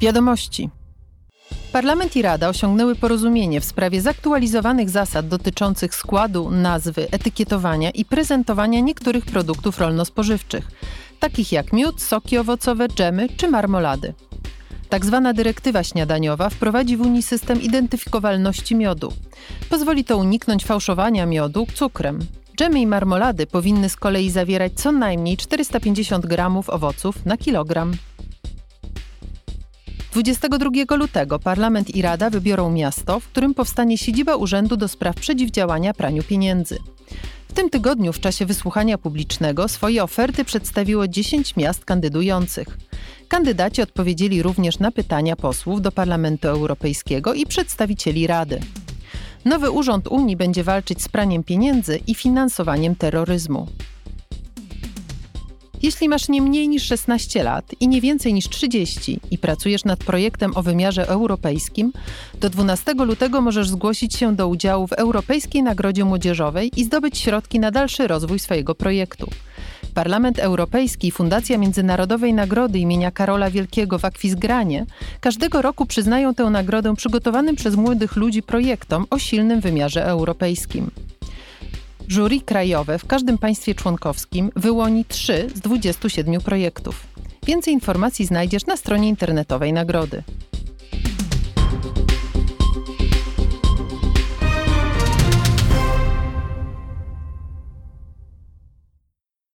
Wiadomości. Parlament i Rada osiągnęły porozumienie w sprawie zaktualizowanych zasad dotyczących składu, nazwy, etykietowania i prezentowania niektórych produktów rolno-spożywczych, takich jak miód, soki owocowe, dżemy czy marmolady. Tak zwana dyrektywa śniadaniowa wprowadzi w Unii system identyfikowalności miodu. Pozwoli to uniknąć fałszowania miodu cukrem. Dżemy i marmolady powinny z kolei zawierać co najmniej 450 gramów owoców na kilogram. 22 lutego Parlament i Rada wybiorą miasto, w którym powstanie siedziba Urzędu do Spraw Przeciwdziałania Praniu Pieniędzy. W tym tygodniu w czasie wysłuchania publicznego swoje oferty przedstawiło 10 miast kandydujących. Kandydaci odpowiedzieli również na pytania posłów do Parlamentu Europejskiego i przedstawicieli Rady. Nowy urząd Unii będzie walczyć z praniem pieniędzy i finansowaniem terroryzmu. Jeśli masz nie mniej niż 16 lat i nie więcej niż 30 i pracujesz nad projektem o wymiarze europejskim, do 12 lutego możesz zgłosić się do udziału w Europejskiej Nagrodzie Młodzieżowej i zdobyć środki na dalszy rozwój swojego projektu. Parlament Europejski i Fundacja Międzynarodowej Nagrody imienia Karola Wielkiego w Akwizgranie każdego roku przyznają tę nagrodę przygotowanym przez młodych ludzi projektom o silnym wymiarze europejskim. Jury krajowe w każdym państwie członkowskim wyłoni 3 z 27 projektów. Więcej informacji znajdziesz na stronie internetowej nagrody.